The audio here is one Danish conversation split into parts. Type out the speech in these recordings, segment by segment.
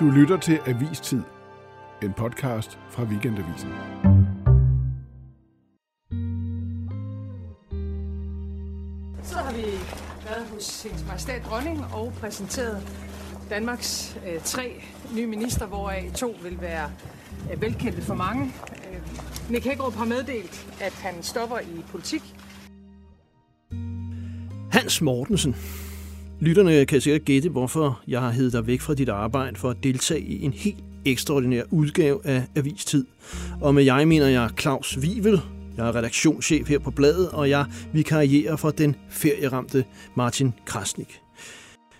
Du lytter til Avistid, en podcast fra Weekendavisen. Så har vi været hos Hendes Majestæt Dronning og præsenteret Danmarks øh, tre nye minister, hvoraf to vil være øh, velkendte for mange. Øh, Nick Hækkerup har meddelt, at han stopper i politik. Hans Mortensen. Lytterne kan sikkert gætte, hvorfor jeg har heddet dig væk fra dit arbejde for at deltage i en helt ekstraordinær udgave af Avistid. Og med jeg mener jeg Claus Vivel, Jeg er redaktionschef her på bladet, og jeg vikarierer for den ferieramte Martin Krasnik.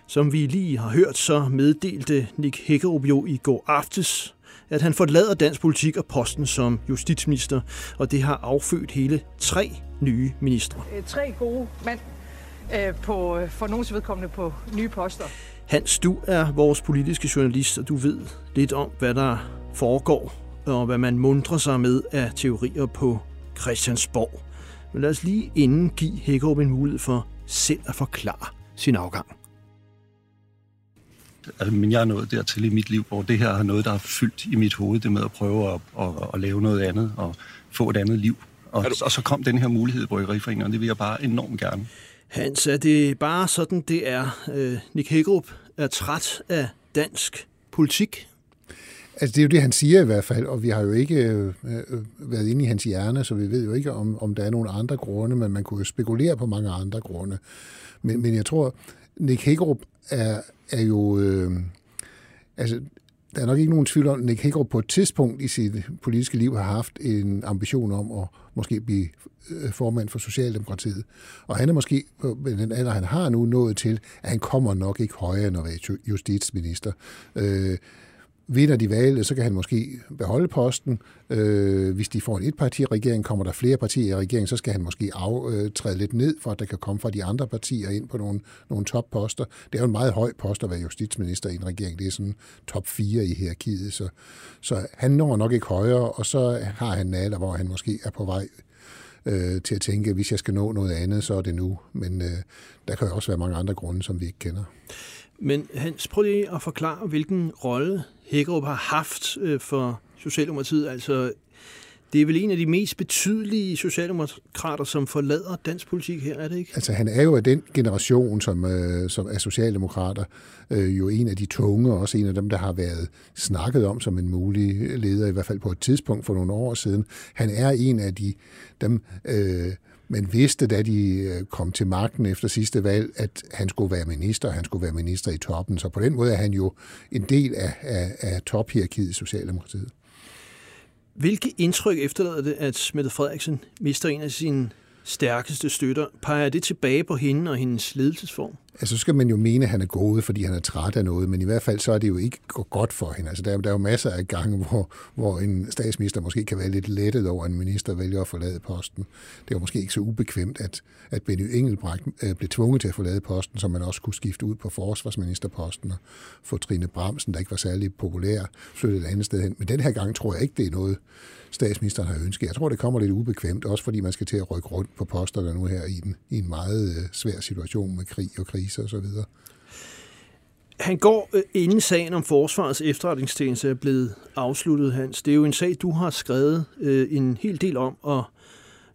Som vi lige har hørt, så meddelte Nick Hækkerup jo i går aftes, at han forlader dansk politik og posten som justitsminister, og det har affødt hele tre nye ministre. Øh, tre gode mænd, øh, på, for nogens vedkommende på nye poster. Hans, du er vores politiske journalist, og du ved lidt om, hvad der foregår, og hvad man mundrer sig med af teorier på Christiansborg. Men lad os lige inden give Hækkerup en mulighed for selv at forklare sin afgang. Altså, men jeg er nået dertil i mit liv, hvor det her er noget, der har fyldt i mit hoved, det med at prøve at, at, at lave noget andet og få et andet liv. Og, du- og så kom den her mulighed i Bryggeriforeningen, og det vil jeg bare enormt gerne. Hans, er det bare sådan, det er? Øh, Nick Hækkerup er træt af dansk politik. Altså, det er jo det, han siger i hvert fald, og vi har jo ikke øh, øh, været inde i hans hjerne, så vi ved jo ikke, om, om der er nogle andre grunde, men man kunne jo spekulere på mange andre grunde. Men, men jeg tror, Nick Hækkerup er, er jo... Øh, altså, der er nok ikke nogen tvivl om, at Nick Hagerup på et tidspunkt i sit politiske liv har haft en ambition om at måske blive øh, formand for Socialdemokratiet. Og han er måske, med den alder, han har nu, nået til, at han kommer nok ikke højere end at være justitsminister. Øh, Vinder de valget, så kan han måske beholde posten. Øh, hvis de får en etpartiregering, kommer der flere partier i regeringen, så skal han måske aftræde øh, lidt ned, for at der kan komme fra de andre partier ind på nogle, nogle topposter. Det er jo en meget høj post at være justitsminister i en regering. Det er sådan top 4 i hierarkiet, så, så han når nok ikke højere, og så har han en alder, hvor han måske er på vej øh, til at tænke, hvis jeg skal nå noget andet, så er det nu. Men øh, der kan jo også være mange andre grunde, som vi ikke kender. Men Hans, prøv lige at forklare, hvilken rolle Hækkerup har haft øh, for Socialdemokratiet. Altså, det er vel en af de mest betydelige socialdemokrater, som forlader dansk politik her, er det ikke? Altså, han er jo af den generation, som, øh, som er socialdemokrater, øh, jo en af de tunge, og også en af dem, der har været snakket om som en mulig leder, i hvert fald på et tidspunkt for nogle år siden. Han er en af de dem, øh, man vidste, da de øh, kom til magten efter sidste valg, at han skulle være minister, han skulle være minister i toppen. Så på den måde er han jo en del af, af, af tophierarkiet i Socialdemokratiet. Hvilke indtryk efterlader det, at Mette Frederiksen mister en af sine stærkeste støtter? Peger det tilbage på hende og hendes ledelsesform? Altså, så skal man jo mene, at han er gået, fordi han er træt af noget, men i hvert fald så er det jo ikke godt for hende. Altså, der, er- der er jo masser af gange, hvor, hvor en statsminister måske kan være lidt lettet over, at en minister vælger at forlade posten. Det er måske ikke så ubekvemt, at, at Benny Engelbrecht øh, blev tvunget til at forlade posten, så man også kunne skifte ud på forsvarsministerposten og få Trine Bramsen, der ikke var særlig populær, flyttet et andet sted hen. Men den her gang tror jeg ikke, det er noget, statsministeren har ønsket. Jeg tror, det kommer lidt ubekvemt, også fordi man skal til at rykke rundt på posterne nu her i en, i en meget øh, svær situation med krig og kriser osv. Han går, øh, inden sagen om Forsvarets efterretningstjeneste er blevet afsluttet, Hans. Det er jo en sag, du har skrevet øh, en hel del om, og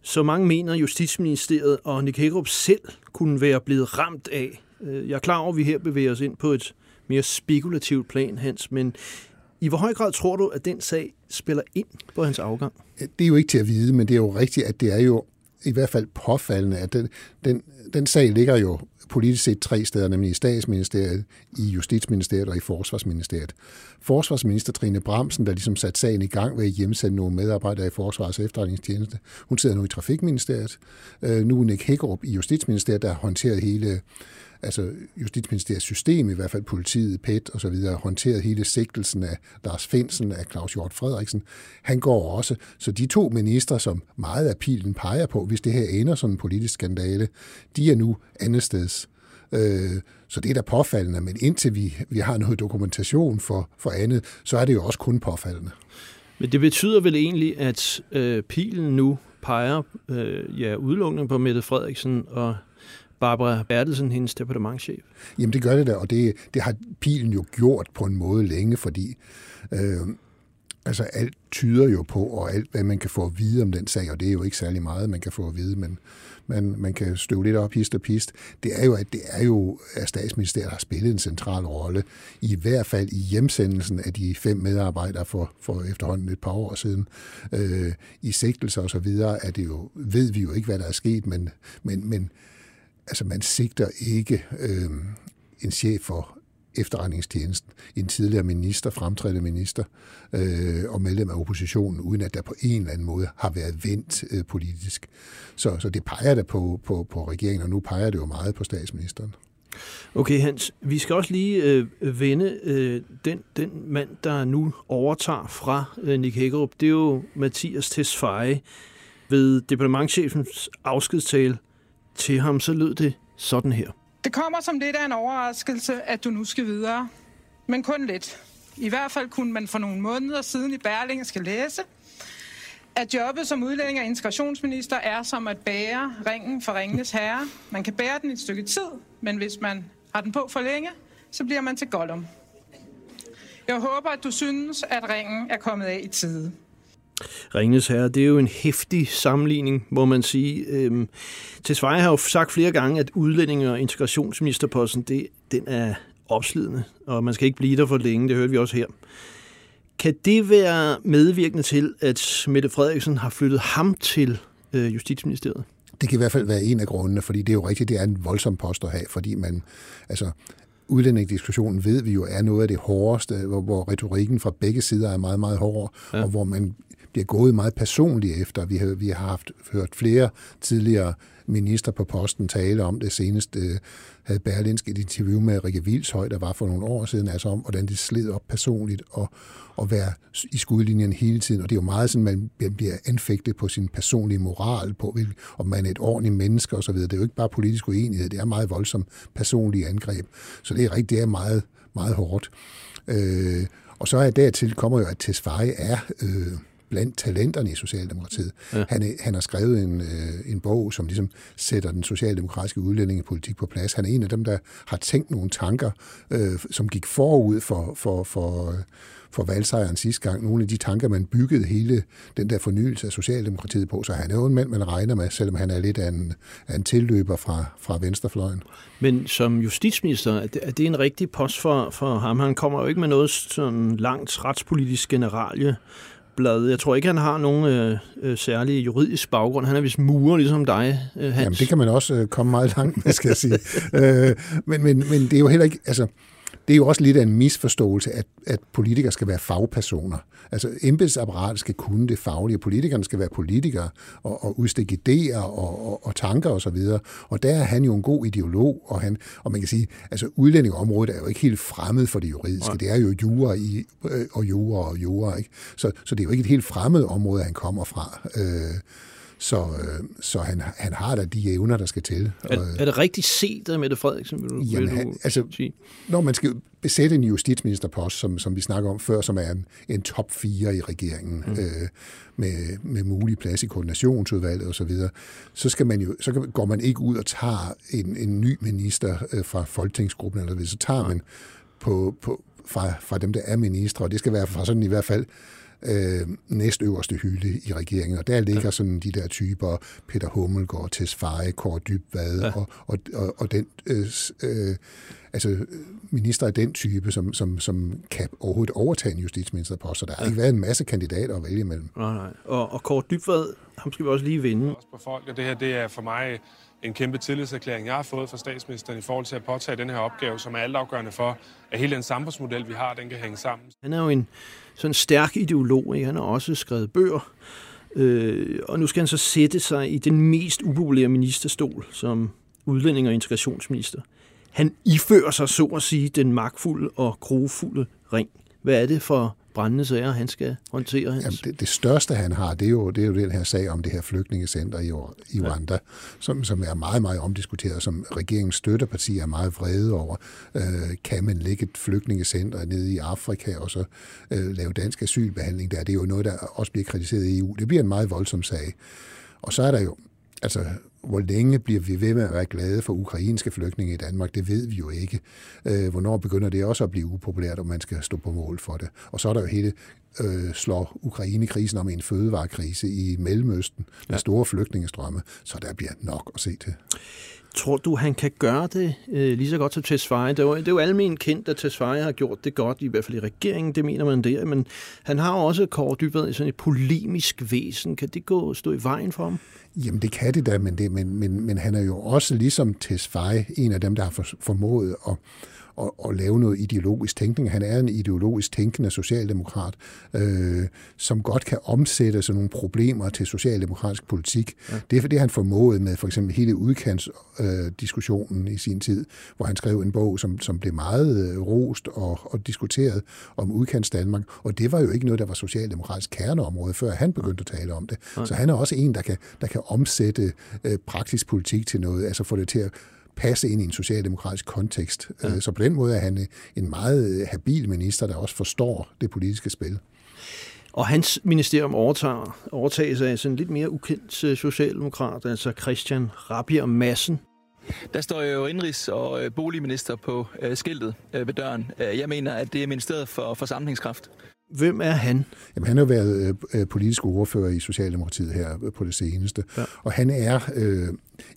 så mange mener Justitsministeriet og Nick Hækkerup selv kunne være blevet ramt af. Øh, Jeg er klar over, at vi her bevæger os ind på et mere spekulativt plan, Hans, men i hvor høj grad tror du, at den sag spiller ind på hans afgang? Det er jo ikke til at vide, men det er jo rigtigt, at det er jo i hvert fald påfaldende, at den, den, den sag ligger jo politisk set tre steder, nemlig i statsministeriet, i justitsministeriet og i forsvarsministeriet. Forsvarsminister Trine Bramsen, der ligesom satte sagen i gang ved at hjemsende nogle medarbejdere i Forsvars efterretningstjeneste, hun sidder nu i Trafikministeriet. Øh, Nu er Nick Hækkerup i Justitsministeriet, der har håndteret hele altså Justitsministeriets system, i hvert fald politiet, PET og så videre, håndteret hele sigtelsen af Lars Finsen, af Claus Hjort Frederiksen. Han går også. Så de to ministre, som meget af pilen peger på, hvis det her ender som en politisk skandale, de er nu andet steds. Øh, Så det er da påfaldende, men indtil vi, vi har noget dokumentation for, for andet, så er det jo også kun påfaldende. Men det betyder vel egentlig, at øh, pilen nu peger øh, ja, udelukkende på Mette Frederiksen og Barbara Bertelsen, hendes departementchef? Jamen det gør det da, og det, det har pilen jo gjort på en måde længe, fordi øh, altså alt tyder jo på, og alt hvad man kan få at vide om den sag, og det er jo ikke særlig meget, man kan få at vide, men man, man kan støve lidt op hist og pist, det er jo, at det er jo, at statsministeriet har spillet en central rolle, i hvert fald i hjemsendelsen af de fem medarbejdere for, for efterhånden et par år siden. Øh, I sigtelser og så videre er det jo, ved vi jo ikke, hvad der er sket, men, men, men altså man sigter ikke øh, en chef for efterretningstjenesten, en tidligere minister, fremtrædende minister øh, og medlem af oppositionen, uden at der på en eller anden måde har været vendt øh, politisk. Så, så det peger da på, på, på regeringen, og nu peger det jo meget på statsministeren. Okay, Hans, vi skal også lige øh, vende øh, den, den mand, der nu overtager fra øh, Nick Hækkerup. Det er jo Mathias Tesfaye. Ved departementchefens afskedstale til ham, så lød det sådan her. Det kommer som lidt af en overraskelse, at du nu skal videre. Men kun lidt. I hvert fald kunne man for nogle måneder siden i Berlingen skal læse, at jobbet som udlænding og integrationsminister er som at bære ringen for ringenes herre. Man kan bære den et stykke tid, men hvis man har den på for længe, så bliver man til Gollum. Jeg håber, at du synes, at ringen er kommet af i tide. Ringens Herre, det er jo en hæftig sammenligning, må man sige. Øhm, Tesfaye har jo sagt flere gange, at udlænding- og integrationsministerposten, det, den er opslidende, og man skal ikke blive der for længe, det hørte vi også her. Kan det være medvirkende til, at Mette Frederiksen har flyttet ham til øh, Justitsministeriet? Det kan i hvert fald være en af grundene, fordi det er jo rigtigt, det er en voldsom post at have, fordi man, altså, udlændingdiskussionen ved vi jo er noget af det hårdeste, hvor, hvor retorikken fra begge sider er meget, meget hård, ja. og hvor man bliver gået meget personligt efter. Vi har, vi har haft hørt flere tidligere minister på posten tale om det. seneste øh, havde Berlinsk et interview med Rikke Vilshøj, der var for nogle år siden, altså om, hvordan det sled op personligt og, og være i skudlinjen hele tiden. Og det er jo meget sådan, man bliver anfægtet på sin personlige moral, på om man er et ordentligt menneske osv. Det er jo ikke bare politisk uenighed, det er meget voldsomt personlige angreb. Så det er rigtigt, det er meget, meget hårdt. Øh, og så er dertil kommer jo, at Tesfaye er... Øh, blandt talenterne i Socialdemokratiet. Ja. Han, han har skrevet en, øh, en bog, som ligesom sætter den socialdemokratiske udlændingepolitik på plads. Han er en af dem, der har tænkt nogle tanker, øh, som gik forud for, for, for, for valgsejren sidste gang. Nogle af de tanker, man byggede hele den der fornyelse af Socialdemokratiet på. Så han er jo en mand, man regner med, selvom han er lidt af en, af en tilløber fra, fra venstrefløjen. Men som justitsminister, er det, en rigtig post for, for ham? Han kommer jo ikke med noget sådan langt retspolitisk generalje blad. Jeg tror ikke, han har nogen øh, øh, særlig juridisk baggrund. Han er vist murer, ligesom dig, øh, Hans. Jamen, det kan man også øh, komme meget langt med, skal jeg sige. øh, men, men, men det er jo heller ikke... Altså, det er jo også lidt af en misforståelse, at, at politikere skal være fagpersoner. Altså embedsapparatet skal kunne det faglige, politikerne skal være politikere og, og udstikke idéer og, og, og tanker osv. Og, og der er han jo en god ideolog, og, han, og man kan sige, altså udlændingeområdet er jo ikke helt fremmed for det juridiske. Ja. Det er jo jura i, øh, og jura og jura. Ikke? Så, så det er jo ikke et helt fremmed område, han kommer fra. Øh, så, øh, så han, han har da de evner, der skal til. Er, er det rigtigt set af Mette Frederiksen, vil du, Jamen, vil du han, altså, sige? Når man skal besætte en justitsministerpost, som, som vi snakker om før, som er en, en top 4 i regeringen, mm. øh, med, med mulig plads i koordinationsudvalget osv., så, så, skal man jo, så går man ikke ud og tager en, en ny minister øh, fra folketingsgruppen, eller så tager man på, på, fra, fra dem, der er ministre, og det skal være fra sådan i hvert fald øh, næstøverste hylde i regeringen, og der ligger ja. sådan de der typer, Peter Hummelgaard, Tesfaye, Kåre Dybvad, ja. og, og, og, og den, øh, øh, altså minister af den type, som, som, som kan overhovedet overtage en justitsministerpost, så der har ja. ikke været en masse kandidater at vælge imellem. Nej, nej. Og, og Kåre Dybvad, ham skal vi også lige vinde. Også på folk, og det her det er for mig en kæmpe tillidserklæring, jeg har fået fra statsministeren i forhold til at påtage den her opgave, som er altafgørende for, at hele den samfundsmodel, vi har, den kan hænge sammen. Han er jo en sådan stærk ideolog. Ikke? Han har også skrevet bøger. Øh, og nu skal han så sætte sig i den mest upopulære ministerstol som udlænding og integrationsminister. Han ifører sig så at sige den magtfulde og grofulde ring. Hvad er det for brændende sager, han skal håndtere? Hans? Jamen, det, det største, han har, det er, jo, det er jo den her sag om det her flygtningecenter i, i Rwanda, ja. som, som er meget, meget omdiskuteret, som regeringens støtteparti er meget vrede over. Øh, kan man lægge et flygtningecenter nede i Afrika og så øh, lave dansk asylbehandling der? Det er jo noget, der også bliver kritiseret i EU. Det bliver en meget voldsom sag. Og så er der jo altså, hvor længe bliver vi ved med at være glade for ukrainske flygtninge i Danmark? Det ved vi jo ikke. Øh, hvornår begynder det også at blive upopulært, om man skal stå på mål for det? Og så er der jo hele øh, slår Ukraine-krisen om en fødevarekrise i Mellemøsten med ja. store flygtningestrømme, så der bliver nok at se til. Tror du, han kan gøre det øh, lige så godt som Tesfaye? Det er, jo, det er jo almen kendt, at Tesfaye har gjort det godt, i hvert fald i regeringen, det mener man der, men han har jo også Kåre Dybvad i sådan et polemisk væsen. Kan det gå stå i vejen for ham? Jamen det kan det da, men, det, men, men, men han er jo også ligesom Tesfaye en af dem, der har formået at at, at lave noget ideologisk tænkning. Han er en ideologisk tænkende socialdemokrat, øh, som godt kan omsætte sådan nogle problemer til socialdemokratisk politik. Ja. Det er det, han formåede med for eksempel hele udkantsdiskussionen øh, i sin tid, hvor han skrev en bog, som, som blev meget øh, rost og, og diskuteret om udkants Danmark. Og det var jo ikke noget, der var socialdemokratisk kerneområde, før han begyndte at tale om det. Ja. Så han er også en, der kan, der kan omsætte øh, praktisk politik til noget, altså få det til at passe ind i en socialdemokratisk kontekst. Ja. Øh, så på den måde er han en meget øh, habil minister, der også forstår det politiske spil. Og hans ministerium overtager, overtages af sådan en lidt mere ukendt øh, socialdemokrat, altså Christian Rabier Madsen. Der står jo indrigs- og boligminister på skiltet ved døren. Jeg mener, at det er ministeriet for forsamlingskraft. Hvem er han? Jamen, han har været øh, politisk ordfører i Socialdemokratiet her på det seneste. Ja. Og han er øh,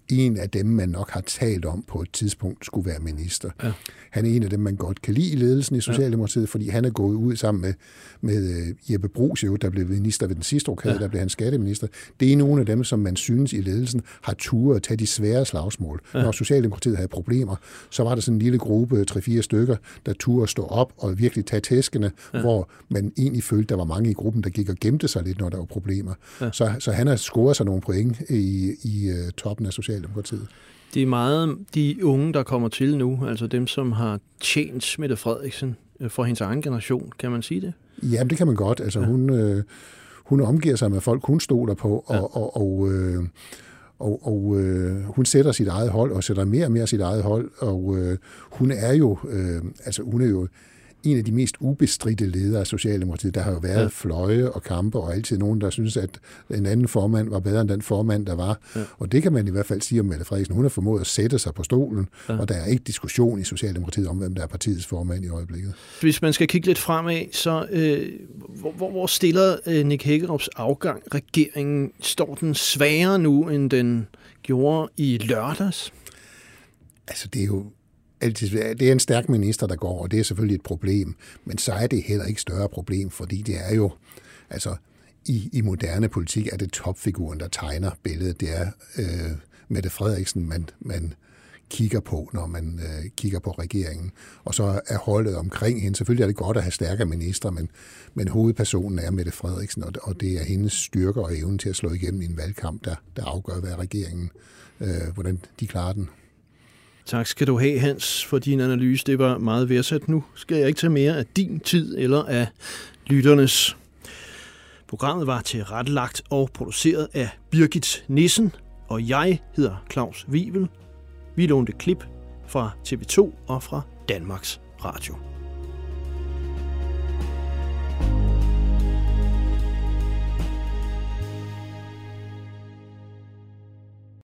en af dem, man nok har talt om på et tidspunkt skulle være minister. Ja. Han er en af dem, man godt kan lide i ledelsen i Socialdemokratiet, ja. fordi han er gået ud sammen med, med øh, Jeppe Brugs, jo, der blev minister ved den sidste rokade, ja. der blev han skatteminister. Det er nogle af dem, som man synes i ledelsen har turet at tage de svære slagsmål. Ja. Når Socialdemokratiet havde problemer, så var der sådan en lille gruppe, 3-4 stykker, der turde stå op og virkelig tage tæskene, ja. hvor man egentlig følte, der var mange i gruppen, der gik og gemte sig lidt, når der var problemer. Ja. Så, så han har scoret sig nogle point i, i uh, toppen af Socialdemokratiet. Det er meget de unge, der kommer til nu, altså dem, som har tjent Mette Frederiksen øh, for hendes egen generation. Kan man sige det? Ja, det kan man godt. Altså, ja. hun, øh, hun omgiver sig med folk, hun stoler på, og, ja. og, og, øh, og, og øh, hun sætter sit eget hold, og sætter mere og mere sit eget hold, og øh, hun er jo, øh, altså hun er jo en af de mest ubestridte ledere af Socialdemokratiet. Der har jo været ja. fløje og kampe, og altid nogen, der synes, at en anden formand var bedre end den formand, der var. Ja. Og det kan man i hvert fald sige om Mette Frederiksen. Hun har formået at sætte sig på stolen, ja. og der er ikke diskussion i Socialdemokratiet om, hvem der er partiets formand i øjeblikket. Hvis man skal kigge lidt fremad, så øh, hvor, hvor stiller øh, Nick Hækkerups afgang regeringen? Står den sværere nu, end den gjorde i lørdags? Altså, det er jo altid, det er en stærk minister, der går, og det er selvfølgelig et problem. Men så er det heller ikke større problem, fordi det er jo, altså i, i moderne politik er det topfiguren, der tegner billedet. Det er øh, Mette Frederiksen, man, man kigger på, når man øh, kigger på regeringen. Og så er holdet omkring hende. Selvfølgelig er det godt at have stærke minister, men, men hovedpersonen er Mette Frederiksen, og, og det er hendes styrker og evne til at slå igennem i en valgkamp, der, der afgør, hvad regeringen, øh, hvordan de klarer den. Tak skal du have, Hans, for din analyse. Det var meget værdsat. Nu skal jeg ikke tage mere af din tid eller af lytternes. Programmet var tilrettelagt og produceret af Birgit Nissen, og jeg hedder Claus Wivel. Vi lånte klip fra TV2 og fra Danmarks Radio.